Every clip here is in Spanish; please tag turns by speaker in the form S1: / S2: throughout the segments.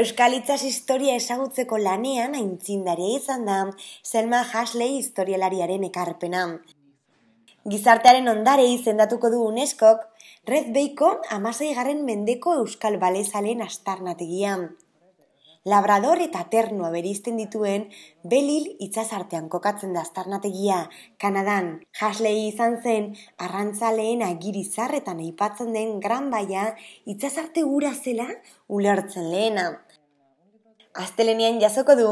S1: Euskal Itzaz historia ezagutzeko lanean aintzindaria izan da Selma Hasley historialariaren ekarpena. Gizartearen ondare izendatuko du UNESCOk Red Bacon amasei garren mendeko Euskal Balezaleen astarnategian. Labrador eta Ternoa berizten dituen Belil itsasartean kokatzen da astarnategia Kanadan. Hasley izan zen arrantzaleen agirizarretan aipatzen den Gran Baia itsasarte ura zela ulertzen lehena. Astelenian jasoko du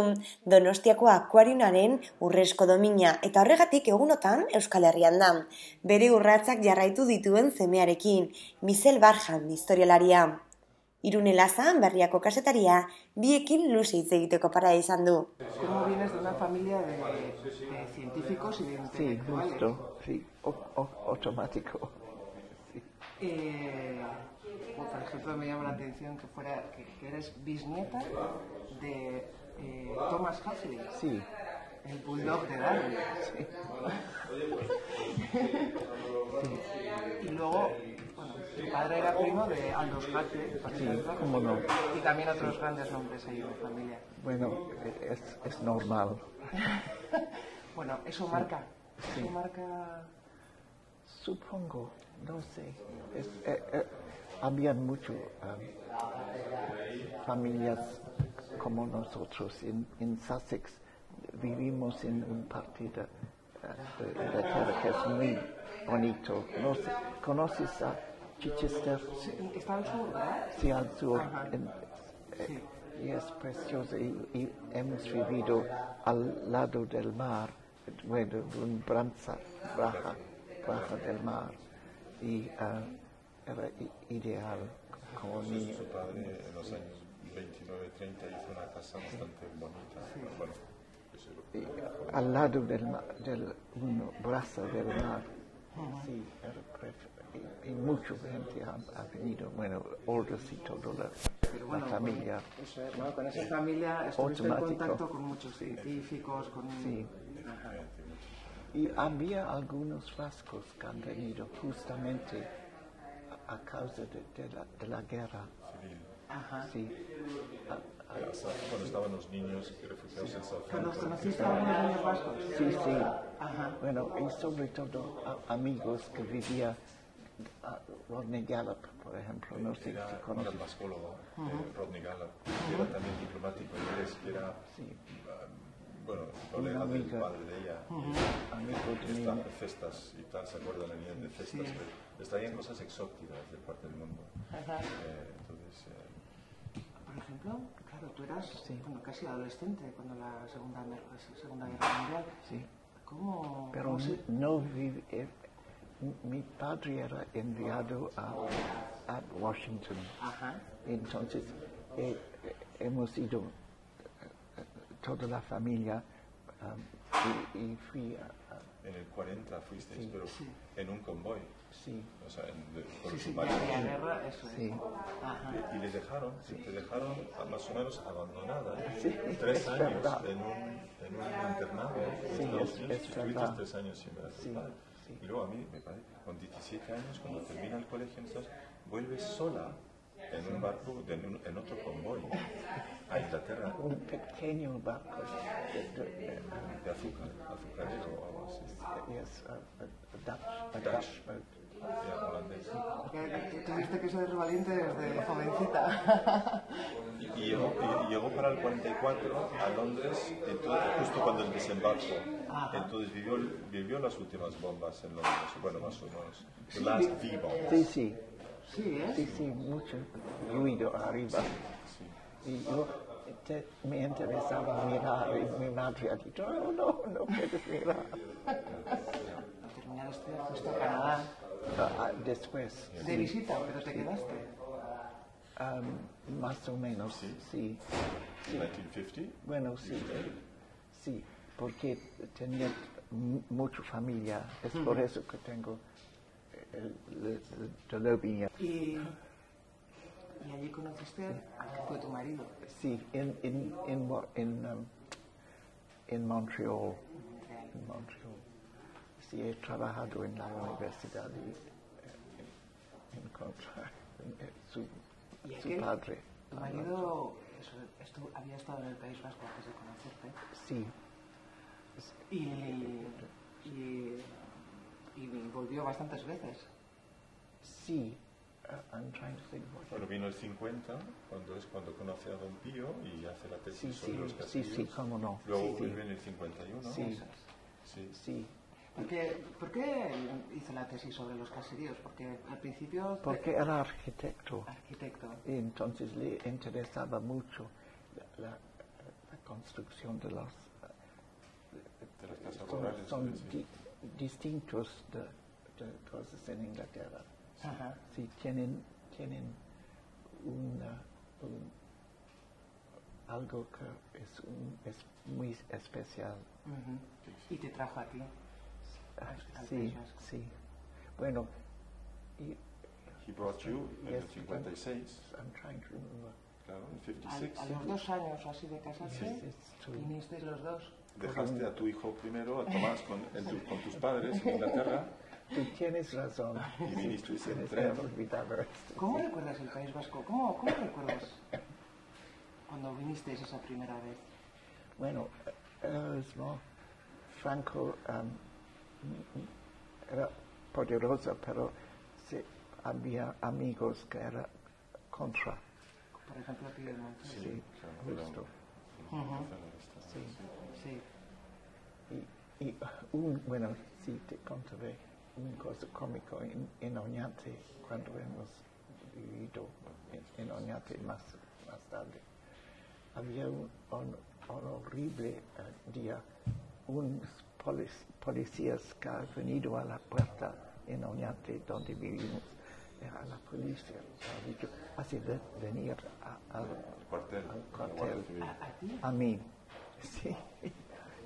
S1: Donostiako akuarionaren urrezko domina eta horregatik egunotan Euskal Herrian da. Bere urratzak jarraitu dituen zemearekin, Mizel Barjan historialaria. Irune Lazan, berriako kasetaria, biekin luze hitz egiteko para izan du.
S2: ¿Cómo vienes de una familia de, de científicos y de
S3: Sí,
S2: intelectuales?
S3: justo, sí, o- o- automático. Sí.
S2: Eh, por ejemplo, me llama la atención que fuera que, que eres bisnieta de eh, Thomas Huxley,
S3: Sí,
S2: el bulldog de Darwin. Y luego, bueno, tu padre era primo de Aldous Huxley, por
S3: sí,
S2: ejemplo,
S3: cómo no.
S2: y también otros grandes nombres ahí de familia.
S3: Bueno, es, es normal.
S2: Bueno, eso marca,
S3: Sí.
S2: eso marca...
S3: Supongo, no sé. Es, eh, eh, habían mucho um, familias como nosotros en, en Sussex. Vivimos en un partido de, de Inglaterra que es muy bonito. No sé, ¿Conoces a Chichester?
S2: Sí, Está al sur, ¿verdad?
S3: Sí, al sur.
S2: Ajá.
S3: en- eh,
S2: Sí.
S3: y es precioso. Y, y hemos vivido al lado del mar, bueno, un branza, braja, braja del mar. Y ah, era ideal como niño.
S4: Su padre en los años 29, 30 hizo una casa bastante bonita. Bueno, eso es lo que-
S3: Y al lado del mar, del un brazo del mar. Sí, era y, y mucha gente ha, ha venido, bueno, Orders y todo la,
S2: Pero
S3: la
S2: bueno,
S3: familia.
S2: Eso es, ¿no? Con esa familia estuviste en contacto con muchos científicos, con...
S3: Sí.
S2: Ajá.
S3: Y había algunos vascos que han venido justamente a, causa de, de la, de la guerra.
S2: Ajá.
S3: Sí. A- a-
S4: cuando estaban los niños refugiados en Southampton.
S2: ¿Pero los conociste a unos niños vascos?
S3: sí, sí.
S2: Ajá.
S3: Bueno, y sobre todo a- amigos que vivían a Rodney Gallup, por ejemplo, no sé
S4: Era
S3: si conoces.
S4: mascólogo, eh, Rodney Gallup, que era también diplomático inglés, que era,
S3: Sí.
S4: ah, bueno, colega del padre de ella.
S3: Amigo de mi-
S4: Estas cestas y tal, ¿se acuerdan? Venían de cestas.
S2: Sí.
S4: pero Les traían cosas exóticas de parte del mundo.
S2: Ajá.
S4: Eh, entonces, eh,
S2: Por ejemplo, claro, tú eras
S3: Sí.
S2: bueno, casi adolescente cuando la Segunda, la segunda Guerra Mundial.
S3: Sí.
S2: ¿Cómo,
S3: Pero
S2: cómo se-
S3: no vive. eh, mi padre era enviado a, a Washington.
S2: Ajá.
S3: Entonces eh, hemos ido toda la familia um, y, y fui a, a-
S4: en el 40 fuisteis,
S3: Sí.
S4: pero en un convoy.
S3: sí,
S4: O sea, en, de, con
S2: Sí, sí, había guerra, eso
S3: sí.
S4: Y- Y les dejaron, te dejaron más o menos abandonada.
S3: Sí,
S4: tres
S3: es
S4: años en un, en un internado. en
S3: Sí,
S4: Estuviste tres años sin ver a tu
S3: Sí,
S4: padre.
S3: sí.
S4: Y luego a mí, me parece, con 17 años, cuando termina el colegio, vuelves sola en un barco, de- en, un- en otro convoy, a Inglaterra,
S3: un pequeño barco de, de- de-
S4: de azúcar, azucarero o algo así.
S3: yes, a, a- a Dutch, a
S4: Dutch. Holandés.
S2: Tuviste que ser valiente desde jovencita.
S4: Y, llegó, y llegó para el 44 a Londres, entonces, justo cuando el desembarco. Entonces vivió, vivió las últimas bombas en Londres, bueno, más o menos. The last V-bomb.
S3: Sí, sí,
S2: Sí, ¿eh?
S3: sí, sí, mucho ruido arriba. Y yo te- me interesaba mirar y mi madre ha dicho, no, no, no puedes mirar.
S2: Al terminar de estudiar fuiste a Canadá
S3: ah, después,
S2: de visita, pero te quedaste.
S3: um, más o menos, sí.
S4: 1950.
S3: Bueno, sí, sí, porque tenía mu- mucha familia, es por eso que tengo el, el, el, el lobby.
S2: Y, allí conociste al que fue tu marido.
S3: Sí, en, en, en, en, um, en Montreal. En Montreal. Sí, he trabajado en la universidad y eh, encontrar eh, su,
S2: ¿Y
S3: su padre.
S2: Tu marido eso, había estado en el País Vasco antes de conocerte
S3: Sí,
S2: y, y, y volvió bastantes veces.
S3: sí. I'm trying to think what
S4: Bueno, vino el 50, cuando es cuando conoce a Don Pío y hace la tesis
S3: Sí,
S4: sobre
S3: sí,
S4: los
S3: sí,
S4: castillos.
S3: sí, cómo no.
S4: Luego
S3: Sí, sí.
S4: el 51.
S3: Sí.
S4: Sí.
S3: Sí,
S2: ¿Por qué, por qué hizo la tesis sobre los caseríos? Porque al principio...
S3: porque era arquitecto.
S2: Arquitecto.
S3: Y entonces le interesaba mucho la, la- la construcción de los...
S4: De las casas
S3: Son,
S4: rurales.
S3: son
S4: sí.
S3: di- distintos de, de cosas en Inglaterra.
S2: Ajá.
S3: Sí, tienen, tienen una, un- algo que es, un- es muy especial.
S2: Ujú. Y te trajo a ti.
S3: Ah,
S2: Al
S3: Sí, sí. Bueno, y,
S4: He brought you en el
S3: Yes,
S4: 56,
S3: I'm trying to remember.
S4: claro, en el
S2: Al-
S4: 56.
S2: a los dos años así de casarse, vinisteis los dos.
S4: Dejaste a tu hijo primero, a Tomás, con, en tu- con tus padres en Inglaterra
S3: Tú tienes razón.
S4: y
S3: que olvidar esto.
S2: ¿Cómo recuerdas el País Vasco? ¿Cómo, cómo recuerdas cuando vinisteis esa primera vez?
S3: Bueno, eh, es no, Franco um, era poderoso, pero sí, había amigos que eran contra.
S2: Por ejemplo, aquí en Montreal.
S3: Sí,
S4: claro, era
S3: justo.
S4: un-
S2: Ujú.
S3: Sí.
S2: Sí.
S3: Y, y un, bueno, sí, te contaré un cosa cómico en, en Oñate, cuando hemos vivido en, en Oñate más, más tarde. Había un, un- un horrible eh, día, unos polic- policías que han venido a la puerta en Oñate donde vivimos. Era la policía, ha dicho, así de venir a- al
S4: Cuartel,
S3: al cuartel.
S2: ¿A,
S3: mí, sí.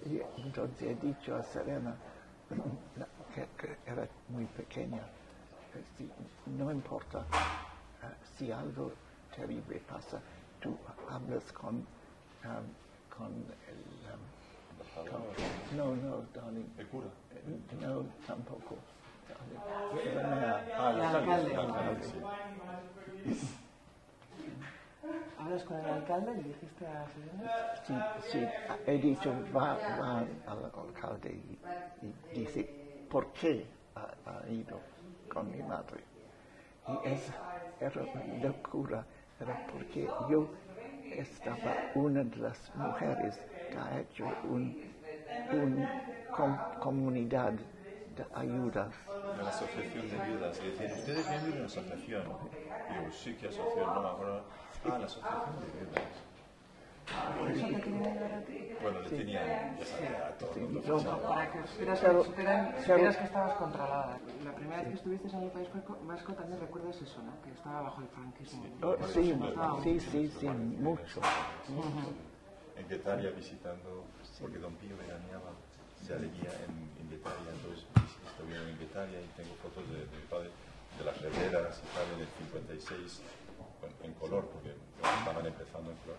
S3: Y entonces he dicho a Serena que, que era muy pequeña, que si- no importa eh, si algo terrible pasa, tú hablas con, um, con el... um, con- no, no, darling.
S4: El cura.
S3: Eh, No, tampoco.
S4: Ah.
S2: ¿Hablas con el alcalde? ¿Le dijiste a?
S3: Sí, sí, he dicho, va, va al alcalde y, y dice, ¿por qué ha, ha ido con mi madre? Y es, era locura, era porque yo estaba una de las mujeres que ha hecho un, un com- comunidad de ayudas.
S4: la asociación de viudas y decían, ¿ustedes miembros de la asociación? Yo, sí, ¿qué asociación? No me acuerdo. Ah, la asociación de viudas. Bueno, le tenían, ya sabía, a fichados.
S2: Para que supieras, que estabas controlada. La primera vez que estuviste en el País Vasco, también recuerdas eso, ¿no? Que estaba bajo el franquismo.
S3: Sí, sí, sí, sí, mucho.
S4: En Guetaria visitando, porque Don Pío veraneaba ya leía en, en Guetaria, entonces estuvieron en Guetaria y tengo fotos de, de mi padre, de las riberas y tal, en el 56, bueno, en color, porque estaban empezando en color.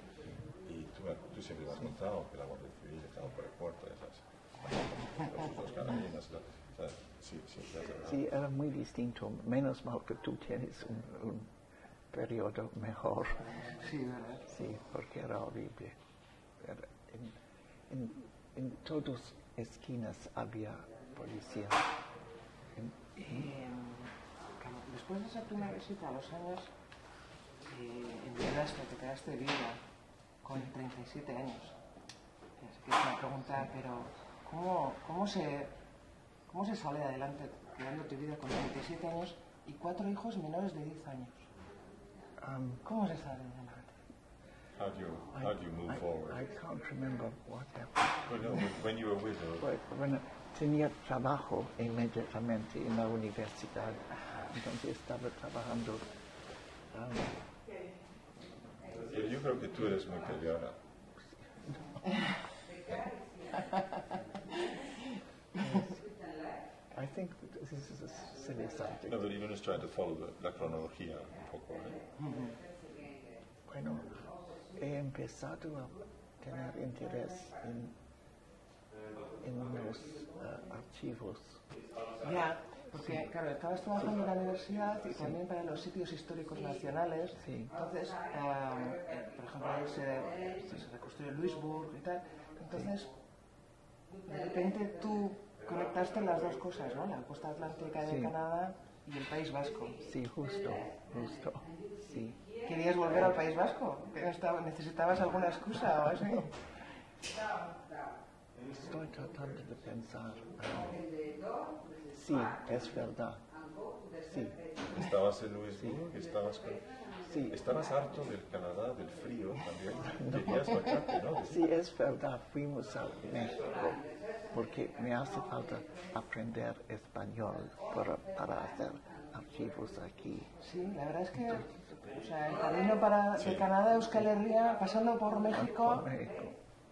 S4: Y tú, siempre me has contado que la Guardia Civil estaba por el puerto, esas, sí, sí.
S3: Sí, era muy distinto. Menos mal que tú tienes un, un periodo mejor.
S2: Sí, ¿verdad?
S3: Sí, porque era horrible. Era- en, en, en todas esquinas había policía. En-
S2: Eh, después de esa primera visita a los años, eh, enviudaste, te quedaste viuda con 37 años. Así que es una pregunta, pero ¿cómo, cómo, se, ¿cómo se sale adelante quedando tu vida con 37 años y cuatro hijos menores de 10 años?
S3: um,
S2: ¿Cómo se sale adelante?
S4: How do you, how do you move
S3: I,
S4: forward?
S3: I can't remember what happened.
S4: Well, no, when you were widowed,
S3: Pues, bueno, tenía trabajo inmediatamente en la universidad. Entonces estaba trabajando. um,
S4: Pero yo creo que tú eres muy peleona.
S3: I think this is a silly subject.
S4: No, but even is trying to follow the, la cronología un poco. ¿eh?
S3: Bueno, he empezado a tener interés en, en los eh, archivos.
S2: Ya, Porque, claro, estabas trabajando en la universidad y también para los sitios históricos nacionales.
S3: Sí.
S2: Entonces, eh, eh, por ejemplo, ahí se, se reconstruye Luisburg y tal. Entonces, de repente tú conectaste las dos cosas, ¿no? La costa atlántica de
S3: Sí.
S2: Canadá y el País Vasco.
S3: Sí, justo, justo. Sí.
S2: ¿Querías volver al País Vasco? ¿Que estaba- ¿Necesitabas alguna excusa o así?
S3: Estoy tratando de pensar. Sí, es verdad. Sí,
S4: Estabas en Luisburg, estabas con...
S3: sí.
S4: Estabas harto del Canadá, del frío también. Querías marcharte, ¿no?
S3: Sí, es verdad, fuimos a México porque me hace falta aprender español para, para hacer archivos aquí.
S2: Sí, la verdad es que o sea, el camino para, de Canadá a Euskal Herria, pasando por México,
S3: Por México.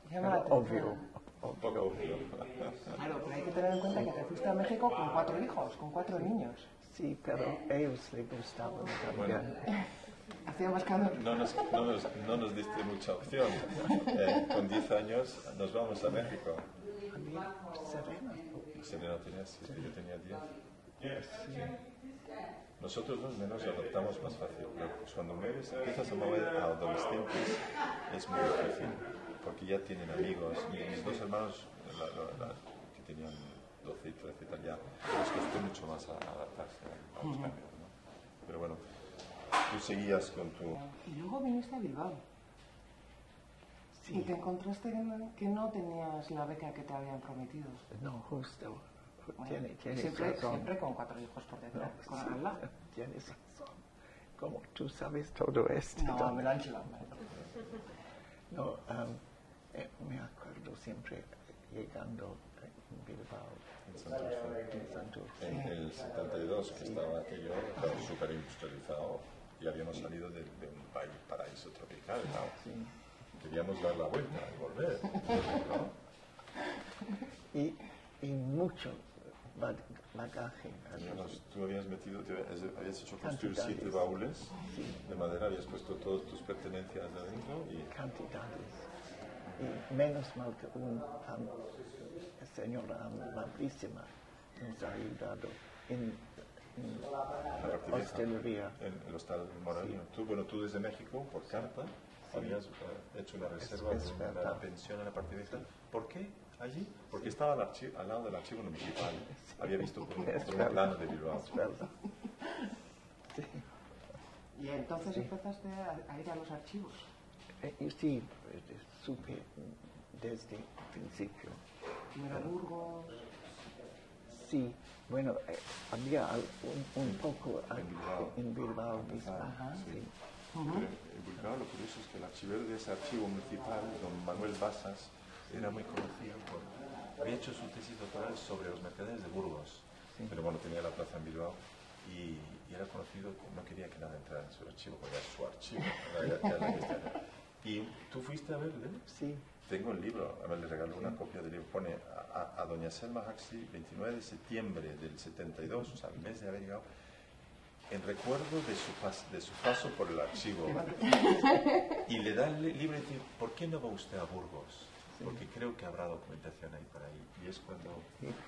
S2: llama la
S3: Pero
S2: atención.
S3: obvio,
S4: Un poco obvio.
S2: Claro, pero hay que tener en cuenta que te fuiste a México con cuatro hijos, con cuatro niños.
S3: sí, pero ellos les gustaban también.
S2: Hacían más calor.
S4: No nos, no nos, no nos diste mucha opción. Eh, con 10 años nos vamos a México.
S3: A mí, Serena,
S4: Serena tenía 7, yo tenía 10. Nosotros los menos adoptamos más fácil. pero Cuando mueves, empiezas a mover a adolescentes, es muy difícil. Porque ya tienen amigos. Mi- Mis dos hermanos, la- la- la- que tenían 12 y 13 y tal, ya les costó mucho más a- adaptarse a los cambios. ¿no? Pero bueno, tú seguías con tu...
S2: Y luego viniste a Bilbao. Y te encontraste en- que no tenías la beca que te habían prometido.
S3: no, justo.
S2: Bueno,
S3: Tiene,
S2: siempre,
S3: razón.
S2: siempre con cuatro hijos por detrás, con
S3: Sí,
S2: al lado.
S3: Tienes razón. Como tú sabes todo esto.
S2: No, me lo han chivado.
S3: No, am, eh, me acuerdo siempre llegando en Bilbao,
S4: En Santurce.
S3: en Santurce.
S4: En el 72, que estaba aquello súper industrializado y habíamos salido de, de un país paraíso tropical. ¿no?
S3: Sí.
S4: Queríamos dar la vuelta y volver. ¿no?
S3: Y, y mucho bag- bagaje.
S4: Tú habías metido, te habías habías hecho construir siete baúles de madera, habías puesto todas tus pertenencias adentro y
S3: cantidades. Y menos mal que un señora amabilísima nos ha ayudado en, en
S4: la
S3: hostelería.
S4: en el hostal Moralino. Tú, bueno, tú desde México, por carta, habías eh, hecho una reserva
S3: es
S4: de una pensión en la parte vieja. ¿Por qué allí? Porque estaba al, al lado del archivo municipal. Había visto por un, por plano de Bilbao.
S3: Es verdad. Sí.
S2: Y entonces empezaste a, a ir a los archivos.
S3: Eh, sí, eh, supe desde el principio.
S2: Primero a Burgos.
S3: Sí, bueno, eh, había un, un poco
S4: En Bilbao.
S3: en Bilbao mismo.
S2: Ajá.
S3: sí.
S4: Pero en Bilbao lo curioso es que el archivero de ese archivo municipal, don Manuel Basas, era muy conocido por... Había hecho su tesis doctoral sobre los mercaderes de Burgos, pero bueno, tenía la plaza en Bilbao y, y era conocido, no quería que nada entrara en su archivo, porque era su archivo. era- era- era. Y tú fuiste a verle,
S3: Sí,
S4: tengo el libro, además le regaló una copia del libro, pone a, a- a doña Selma Huxley, 29 de septiembre del 72, o sea, el mes de haber llegado, en recuerdo de su, pas- de su paso por el archivo. Y le da el li- libro y dice, ¿por qué no va usted a Burgos? Porque creo que habrá documentación ahí para ahí. Y es cuando...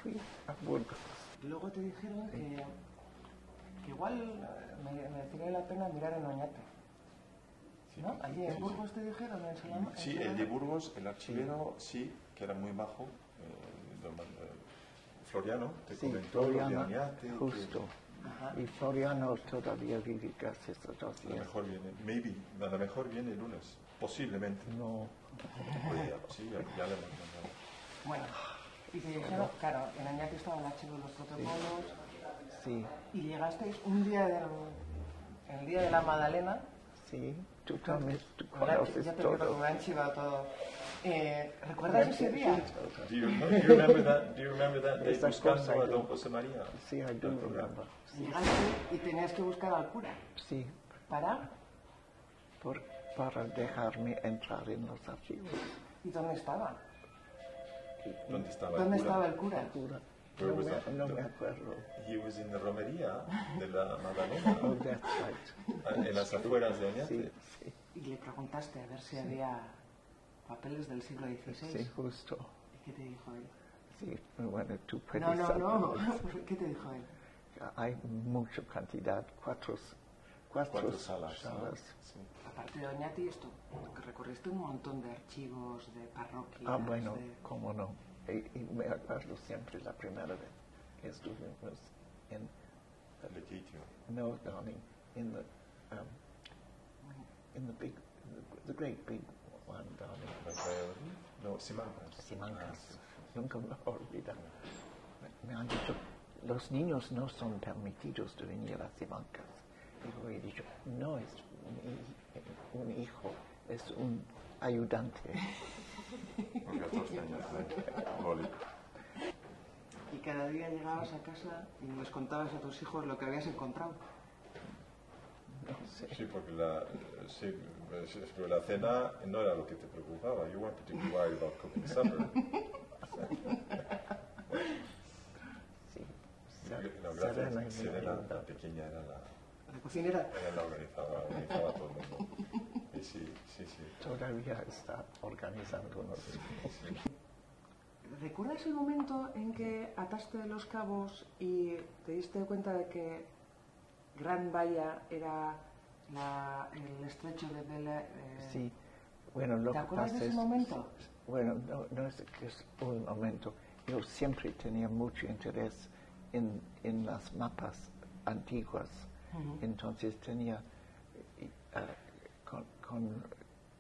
S3: fui a Burgos.
S2: Luego te dijeron que, que igual eh, me, merecía la pena mirar en Oñate.
S4: Sí,
S2: ¿No? Allí
S4: sí,
S2: en
S4: sí.
S2: Burgos te dijeron en Salamanca.
S4: Sí, el de Burgos, el archivero, sí, que era muy majo, eh, don eh, Floriano, te
S3: Sí,
S4: comentó
S3: Floriano,
S4: Oñate, que
S3: justo.
S2: Ajá.
S3: Y Floriano todavía vive gracias a Dios.
S4: a lo mejor viene, maybe, a lo mejor viene el lunes, posiblemente.
S3: No,
S4: Podría, sí, ya, ya le hemos mandado.
S2: Bueno, y te dijeron, claro, en Oñate estaba el archivo de los protocolos.
S3: sí,
S2: Y llegasteis un día del, el día de la Magdalena.
S3: sí, tú también, tú
S2: ¿verdad?
S3: conoces
S2: Ya te digo que
S3: todo.
S2: me han chivado todo. Eh, ¿Recuerdas ese día?
S4: Do you, do you remember that? Do you remember that day buscando a don José María?
S3: Sí, I do remember.
S2: Llegaste y tenías que buscar al cura.
S3: Sí,
S2: ¿Para?
S3: por, para dejarme entrar en los archivos.
S2: ¿Y dónde estaba?
S4: ¿Dónde estaba
S2: ¿Dónde
S4: el cura?
S2: estaba el cura?
S3: Jura,
S4: Where
S3: No
S4: was
S3: me,
S4: that?
S3: no me acuerdo.
S4: He was in the romería de la Magdalena,
S3: Oh, that's right.
S4: en las afueras de Oñate.
S3: Sí, sí,
S2: Y le preguntaste a ver si había papeles del siglo XVI.
S3: sí, justo.
S2: ¿Y qué te dijo él?
S3: Sí, bueno, tú puedes
S2: No, no, no. ¿Qué te dijo él?
S3: hay mucha cantidad, cuatro, cuatro,
S4: Cuatro salas. ¿no?
S3: salas.
S4: Sí.
S2: Aparte de Oñati, esto, que recorriste un montón de archivos, de parroquias.
S3: Ah, bueno,
S2: de-
S3: cómo no. Y, y me acuerdo siempre la primera vez que estuvimos en,
S4: Lequeitio.
S3: no, darling, in the, um, in the big, the great big one, darling.
S4: No, Simancas.
S3: Simancas. Nunca me olvido. Me han dicho, los niños no son permitidos de venir a Simancas. Y yo he dicho, no es un, un hijo, es un ayudante.
S4: Con 14 años. ¿eh?
S2: Y cada día llegabas a casa y les contabas a tus hijos lo que habías encontrado.
S4: Sí, porque la, sí, que la cena no era lo que te preocupaba. You weren't particularly worried about cooking supper.
S3: Sí.
S4: No, gracias. Serena, la pequeña, era la,
S2: La cocinera.
S4: era la organizaba, organizaba a todo el mundo. Sí, sí, sí.
S3: Todavía está organizándonos.
S2: ¿Recuerdas el momento en que ataste los cabos y te diste cuenta de que Gran Bahía era la- el estrecho de Bella? eh,
S3: Sí, bueno, lo
S2: ¿Te
S3: que
S2: acuerdas
S3: pasa
S2: de ese
S3: es,
S2: momento?
S3: bueno, no, no es que es un momento. Yo siempre tenía mucho interés en, en las mapas antiguas. Entonces tenía, eh, con, con,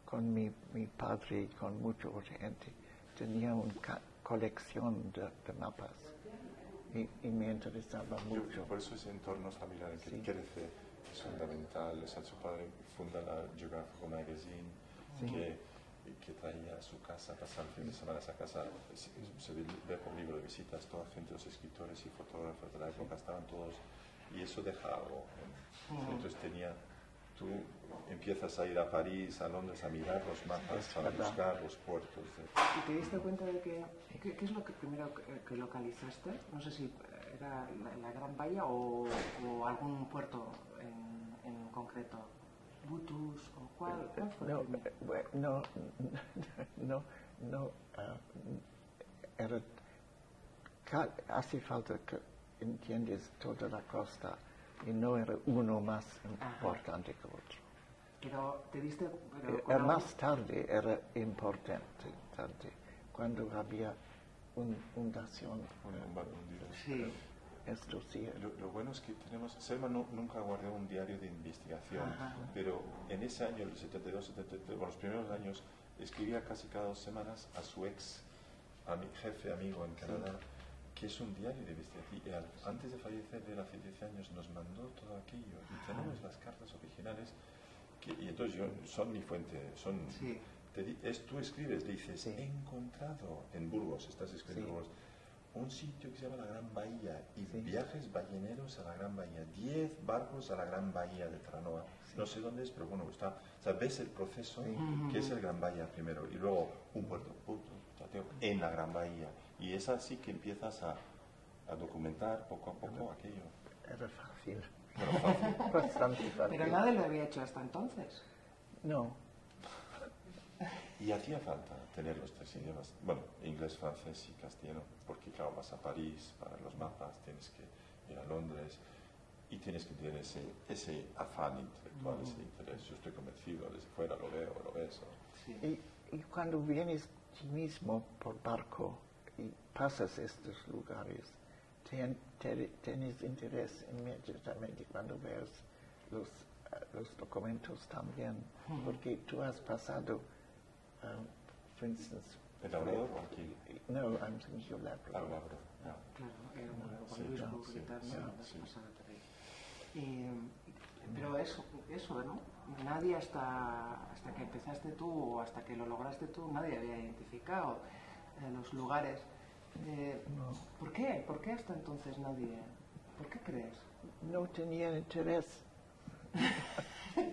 S3: con mi, mi padre y con mucha gente, tenía una colección de, de mapas. Y, y me interesaba
S4: Yo-
S3: mucho.
S4: por eso ese entorno familiar en que
S3: Sí.
S4: crece es fundamental. O sea, su padre funda la Geographical Magazine,
S3: Sí.
S4: que, que traía a su casa, pasar el fin de semana a esa casa. Se, se ve por libro de visitas, toda gente, los escritores y fotógrafos de la época estaban todos. Y eso deja algo. ¿no? Entonces tenía. Tú empiezas a ir a París, a Londres, a mirar los mapas para buscar los puertos. de-
S2: ¿Y te diste cuenta de que... ¿Qué, qué es lo que primero que, localizaste? No sé si era la, la Gran Bahía o, o algún puerto en, en concreto. ¿Butus o cuál, cuál fue? el
S3: No,
S2: primero?
S3: eh, bueno, no, no, no, ah, era, hace falta que entiendes toda la costa y no era uno más importante que otro.
S2: Pero te diste... Pero
S3: más tarde era importante, tarde, cuando había una fundación.
S4: un- un- un día.
S2: Sí.
S3: Esto sí,
S4: Lo, lo bueno es que tenemos, Selma no- nunca guardó un diario de investigación,
S2: Ajá.
S4: pero en ese año, el 72, 73, bueno, los primeros años, escribía casi cada dos semanas a su ex a mi jefe, amigo en Canadá, que es un diario de. Y al- antes de fallecer, él hace 10 años, nos mandó todo aquello y tenemos las cartas originales. Que, y entonces yo, son mi fuente, son...
S2: Sí.
S4: te es, tú escribes, dices,
S3: Sí.
S4: he encontrado en Burgos, estás escribiendo
S3: Sí.
S4: en Burgos, un sitio que se llama la Gran Bahía y
S3: Sí.
S4: viajes balleneros a la Gran Bahía, 10 barcos a la Gran Bahía de Tranoa. No sé dónde es, pero bueno, está, o sea, ves el proceso que es el Gran Bahía primero y luego un puerto, en la Gran Bahía. Y es así que empiezas a, a documentar poco a poco aquello.
S3: era fácil,
S4: Pero fácil.
S3: bastante fácil.
S2: Pero nadie lo había hecho hasta entonces.
S3: No,
S4: Y hacía falta tener los tres idiomas, bueno, inglés, francés y castellano, porque claro, vas a París para los mapas, tienes que ir a Londres y tienes que tener ese, ese afán intelectual, ese interés. Yo estoy convencido, desde fuera lo veo, lo ves.
S2: Sí.
S3: Y, y cuando vienes tú mismo por barco y pasas estos lugares, ten- te- tienes interés inmediatamente cuando ves los, eh, los documentos también, porque tú has pasado, um, for instance,
S4: ¿El Labrador o aquí?
S3: no, I'm thinking of Labrador.
S4: Al Labrador, ya.
S2: Claro, era un pero eso, eso, ¿no? Nadie hasta, hasta que empezaste tú o hasta que lo lograste tú, nadie había identificado eh, los lugares. Eh, ¿Por qué? ¿Por qué hasta entonces nadie? ¿Por qué crees?
S3: No tenía interés.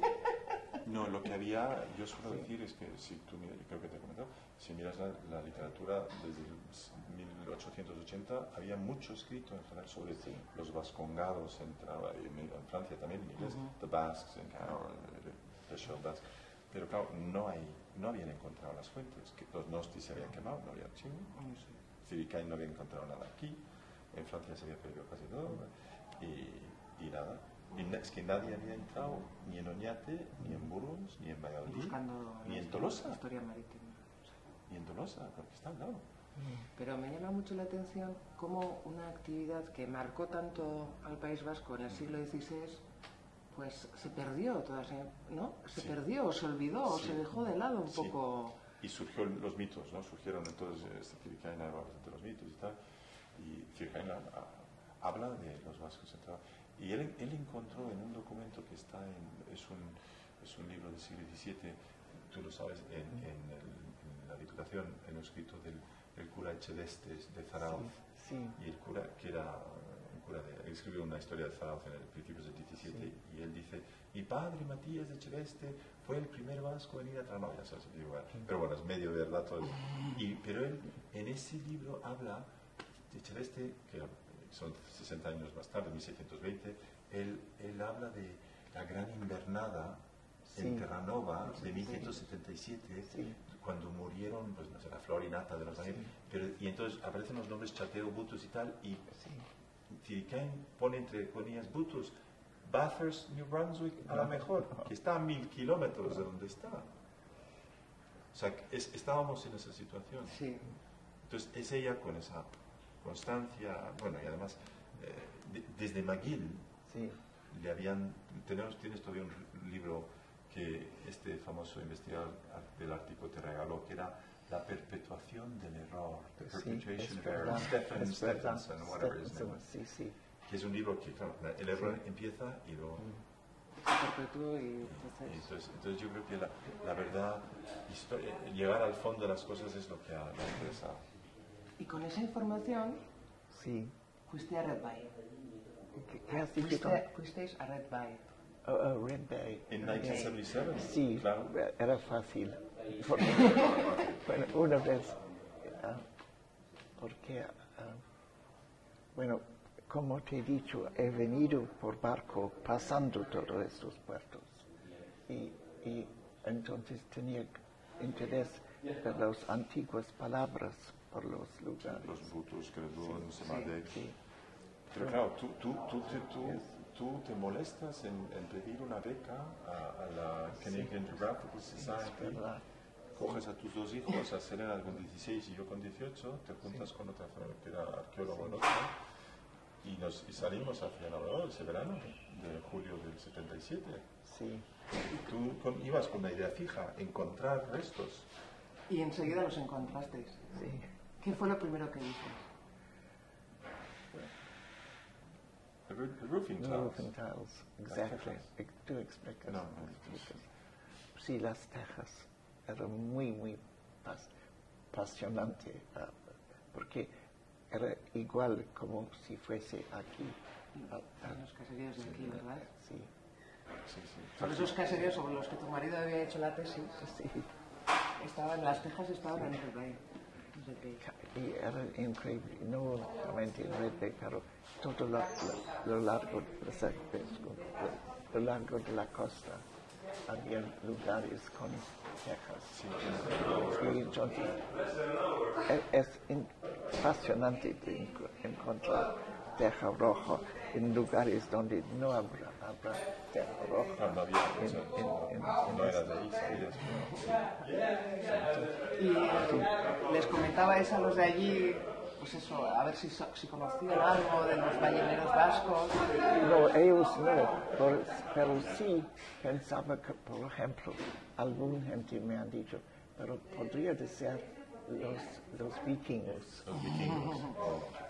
S4: No, lo que había, yo suelo decir es que si tú miras, creo que te he comentado, si miras la, la literatura desde el 1880, había mucho escrito en general sobre los vascongados en, en- Francia también, en inglés, the Basques, en Carol, the Shell Basques. Pero claro, no, hay, no habían encontrado las fuentes, que los Nostis se habían quemado, no había archivo.
S2: Sé.
S4: Ciricain no había encontrado nada aquí, en Francia se había perdido casi todo. Y, y nada, y es que nadie había entrado ni en Oñate, ni en Burgos, ni en Valladolid,
S2: Buscando
S4: ni en Tolosa,
S2: historia marítima.
S4: ni en Tolosa, porque está al lado.
S2: Pero me llama mucho la atención cómo una actividad que marcó tanto al País Vasco en el siglo XVI, pues se perdió toda esa- ¿no? Se
S4: Sí.
S2: perdió, se olvidó,
S4: Sí.
S2: se dejó de lado un
S4: Sí.
S2: poco.
S4: Y surgió los mitos, ¿no? Surgieron entonces este Circaina habla de los mitos y tal. Y Circaina ah, habla de los vascos. Y él, él encontró en un documento que está en, es un, es un libro del siglo XVII, tú lo sabes, en, en el- en la Diputación, en lo escrito del el cura Echedestes de Zarauz. Y el cura, que era él escribió una historia de Zarauz en el principios del 17 y él dice, mi padre Matías de Echeveste fue el primer vasco en ir a Tranao, ya sabes, digo, bueno, pero bueno, es medio verdad todo eso. Y, pero él en ese libro habla de Echeveste, que son 60 años más tarde, 1620, él, él habla de la gran invernada en
S3: Sí.
S4: Terranova de 1577,
S3: Sí.
S4: cuando murieron, pues no sé, la flor y nata de los años, pero, y entonces aparecen los nombres Chateo, Butus y tal, y
S3: sí.
S4: Tiricain pone entre comillas Butus, Bathurst, New Brunswick, a lo mejor, que está a mil kilómetros de donde está. O sea, es- estábamos en esa situación.
S2: Sí.
S4: Entonces es ella con esa constancia, bueno, y además, eh, de- desde McGill
S3: Sí,
S4: le habían, tenemos, tienes todavía un libro que este famoso investigador del Ártico te regaló, que era La perpetuación del error, The
S3: sí,
S4: Perpetuation of Error. Stephen. Stephenson, whatever his name was.
S3: sí, sí.
S4: que es un libro que, claro, la- el error empieza y luego...
S2: Se perpetuó y
S4: y
S2: entonces.
S4: Entonces, yo creo que la, la verdad, llegar al fondo de las cosas es lo que a la empresa...
S2: Y con esa información
S3: Sí.
S2: fuiste a Red Bay.
S3: ¿Qué, qué?
S2: Fuiste, fuisteis a Red Bay.
S3: Oh, oh, Red Bay.
S4: En 1977,
S3: Sí,
S4: claro.
S3: era fácil. Porque, bueno, una vez, ah, porque, ah, bueno, como te he dicho, he venido por barco pasando todos estos puertos. Y, y entonces tenía interés por las antiguas palabras, por los lugares.
S4: Los butos, Credón, Semadec...
S3: Sí,
S4: Pero claro, tú, tú, tú, te, tú, tú te molestas en, en pedir una beca a, a la Canadian Geographical Society, coges a tus dos hijos, a Selena con 16 y yo con 18, te juntas con otra que era arqueólogo en otra, y, nos, y salimos hacia Labrador ese verano de julio del 77.
S3: Sí,
S4: Y tú con- ibas con una idea fija, encontrar restos.
S2: Y enseguida los encontrasteis.
S3: sí.
S2: ¿Qué fue lo primero que dices?
S4: The, roo- the roofing tiles.
S3: roofing tiles, exactly. Ex- Tú explicas.
S4: No, no,
S3: explicas. Sí, las tejas eran muy, muy pas- apasionante, ah, porque era igual como si fuese aquí.
S2: En los caseríos de aquí, ¿verdad?
S3: Sí,
S4: Sí, sí.
S2: Son esos caseríos sobre los que tu marido había hecho la tesis.
S3: sí.
S2: Estaban, las tejas estaban en Red Bay.
S3: Increíble, no solamente en Red pero todo lo, lo- lo largo de lo, largo de la costa, había lugares con tejas. Y entonces es, es apasionante de enco- encontrar teja roja en lugares donde no habrá, habrá teja roja.
S4: No, no había,
S3: En- en- en-
S4: no era de ahí, sabías.
S2: Y les comentabais a los de allí, pues eso, a ver si, si conocían algo de los balleneros vascos.
S3: No, ellos no, pero sí pensaba que, por ejemplo, algún gente me han dicho, pero podría ser los, los vikingos
S4: Los vikingos.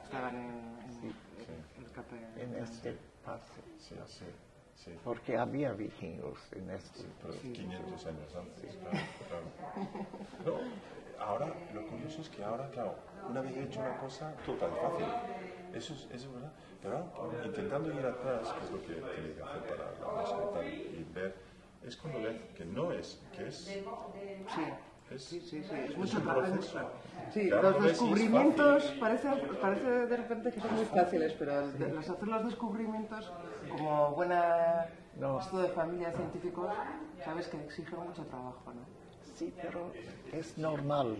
S2: Estaban en, en el Cape-
S3: en este pase,
S4: sí, sí, sí.
S3: porque había vikingos en este.
S4: Pero 500 años antes, claro, claro. No, ahora, lo curioso es que ahora, claro, una vez hecho una cosa, todo tan fácil. Eso es, eso es verdad. Pero ahora, intentando ir atrás, que es lo que tiene que hacer para la música y tal, y ver, es cuando ves que no es, que es,
S2: Sí,
S4: es,
S2: sí, sí, sí, es
S4: es
S2: mucho
S4: proceso.
S2: Sí,
S4: Claro,
S2: los descubrimientos parece, parece de repente que son muy fáciles, pero el de- los hacer los descubrimientos como buena
S3: No.
S2: esto de familia científicos, sabes que exige mucho trabajo, ¿no?
S3: Sí, pero es normal.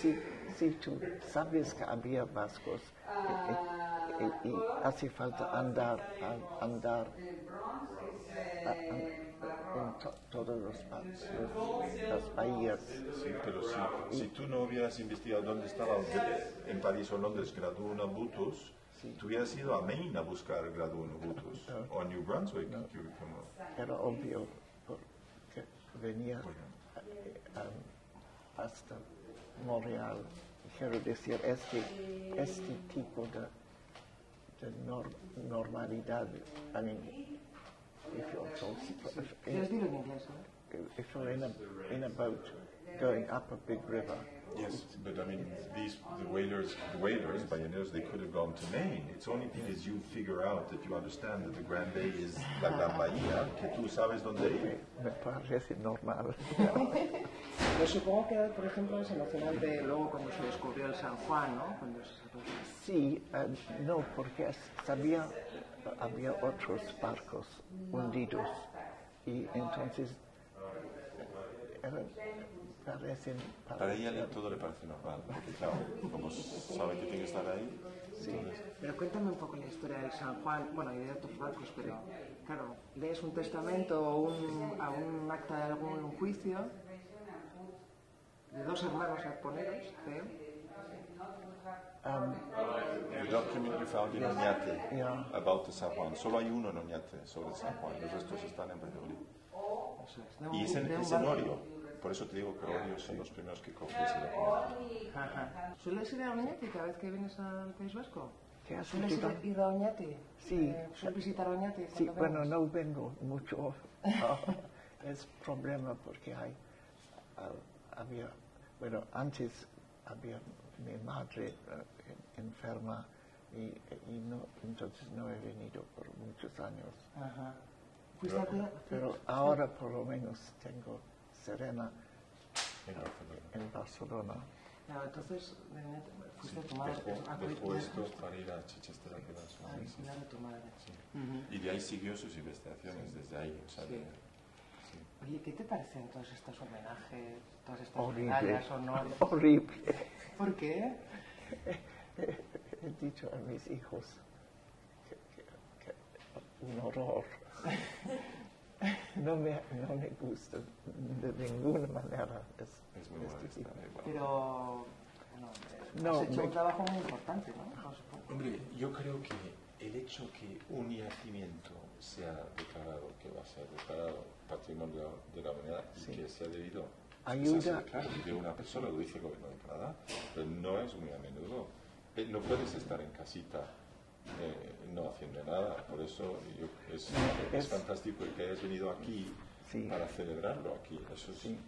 S3: Si, si tú sabes que había vascos, eh, y, y hace falta andar, a- andar a- a- en to- todos los, los- las bahías.
S4: Sí, pero si, si tú no hubieras investigado dónde estaba en París o Londres Graduna Butus, tú hubieras ido a Maine a buscar Graduna Butus o a New Brunswick. que- como-
S3: Era obvio porque venía eh, um, hasta Montreal. Quiero decir, este, este tipo de, de nor- normalidad, I mean, if you're so, if,
S2: no?
S3: if you're in a, in a boat going up a big river,
S4: Yes, but I mean, these the whalers, the whalers, balleneros, they could have gone to Maine. It's only because you figure out that you understand that the Grand Bay is la Gran Bahía que tú sabes dónde ir.
S3: me parece normal.
S2: Pero supongo que, por ejemplo, es emocionante luego cuando se descubrió el San Juan, ¿no? Cuando se
S3: Sí, eh, no, porque sabía, había otros barcos hundidos y entonces eran, parecen...
S4: Para ella todo le parece normal, porque claro, como sabe que tiene que estar ahí, entonces,
S2: Pero cuéntame un poco la historia del San Juan, bueno, y de otros barcos, pero claro, lees un testamento o un, a un acta de algún juicio de dos hermanos arponeros, creo.
S3: Um,
S4: the document you found in Oñate
S3: Yeah.
S4: about the San Juan, solo hay uno en Oñate sobre San Juan, los restos están en Valladolid.
S2: Eso es, de un-
S4: Y es en,
S2: de
S4: es en. Orio, por eso te digo que Orio son los primeros que ese documento.
S2: Ajá. ¿Sueles ir a Oñate cada vez que vienes al País Vasco?
S3: ¿Qué has
S2: ¿Sueles ir, ir a Oñate?
S3: Sí.
S2: Eh, ¿Sueles visitar Oñate?
S3: Sí, bueno, no vengo mucho. Ah, es problema porque hay, había, bueno, antes había mi madre en- enferma y, y no, entonces no he venido por muchos años.
S2: Ajá. ¿Fuiste a cuidar?
S3: Pero ahora por lo menos tengo Serena
S4: En Barcelona.
S3: en Barcelona.
S2: Claro, entonces, fuiste a tu
S4: Dejó, dejó esto para ir a Chichester a quedarse.
S2: a cuidar a tu madre.
S4: Y de ahí siguió sus investigaciones, desde ahí. O sea,
S2: Sí.
S4: de-
S2: Oye, ¿qué te parecen todos estos homenajes, todas estas
S3: Horrible.
S2: medallas, honores?
S3: Horrible.
S2: ¿Por qué?
S3: He dicho a mis hijos que, que- que un horror. No me, no me gusta de ninguna manera. Es,
S4: es muy
S3: este tipo.
S2: Pero, bueno,
S3: No,
S2: has hecho
S3: me-
S2: un trabajo muy importante, ¿no?
S4: Hombre, yo creo que el hecho que un yacimiento sea declarado, que va a ser declarado patrimonio de la humanidad y
S3: Sí.
S4: que sea debido
S3: Ayuda.
S4: de una persona, lo dice el gobierno de Canadá, pero no es muy a menudo. Eh, No puedes estar en casita eh, no haciendo nada, por eso yo- es, es
S3: es-
S4: fantástico que hayas venido aquí
S3: Sí.
S4: para celebrarlo aquí. Eso es,
S3: Sí.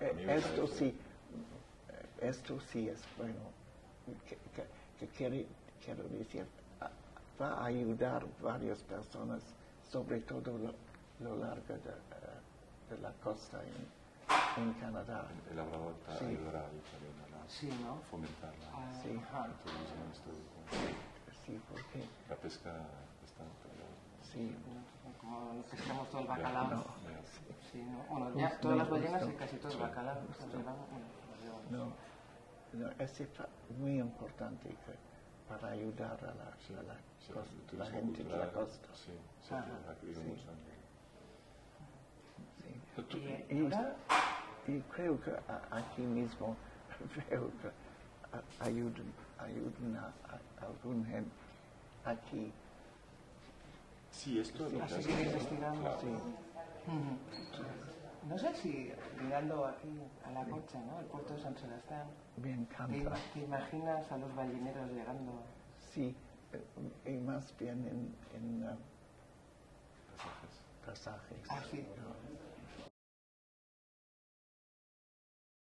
S3: Esto
S4: parece-
S3: sí, esto sí es bueno. Que, que- que quiere, quiero decir, va a ayudar varias personas, sobre todo lo, lo largo de, eh, de la costa en, en Canadá.
S4: El labrador para
S3: Sí.
S4: ayudar ahí también a la-
S2: Sí, ¿no?
S4: fomentar la,
S2: Ah,
S3: Sí.
S2: ajá.
S4: el turismo histórico.
S3: Sí, porque
S4: La pesca está
S3: sí,
S2: Como nos pescamos todo el bacalao.
S3: no,
S2: Sí, ¿no? Bueno, ya todas las ballenas y casi todo el bacalao. lo llevan.
S3: no, no, es muy importante que para ayudar a la,
S4: Sí,
S3: a la,
S4: sí,
S3: costa- la gente de la costa.
S4: Sí, crecido
S3: Sí.
S4: mucho.
S3: Sí.
S4: Pero tú-
S2: Y
S3: Y creo que a- aquí mismo veo que a- ayudan, ayudan a, a algún gente aquí.
S4: Sí, esto es lo que
S2: investigando.
S4: Claro.
S3: Sí,
S2: Ujú. No sé si mirando aquí a la cocha, ¿no? El puerto de San Sebastián,
S3: me
S2: ¿te,
S3: encanta.
S2: te imaginas a los balleneros llegando?
S3: Sí, eh, y más bien en, en eh,
S4: Pasajes.
S3: pasajes.
S2: Ah, sí.
S3: ¿no?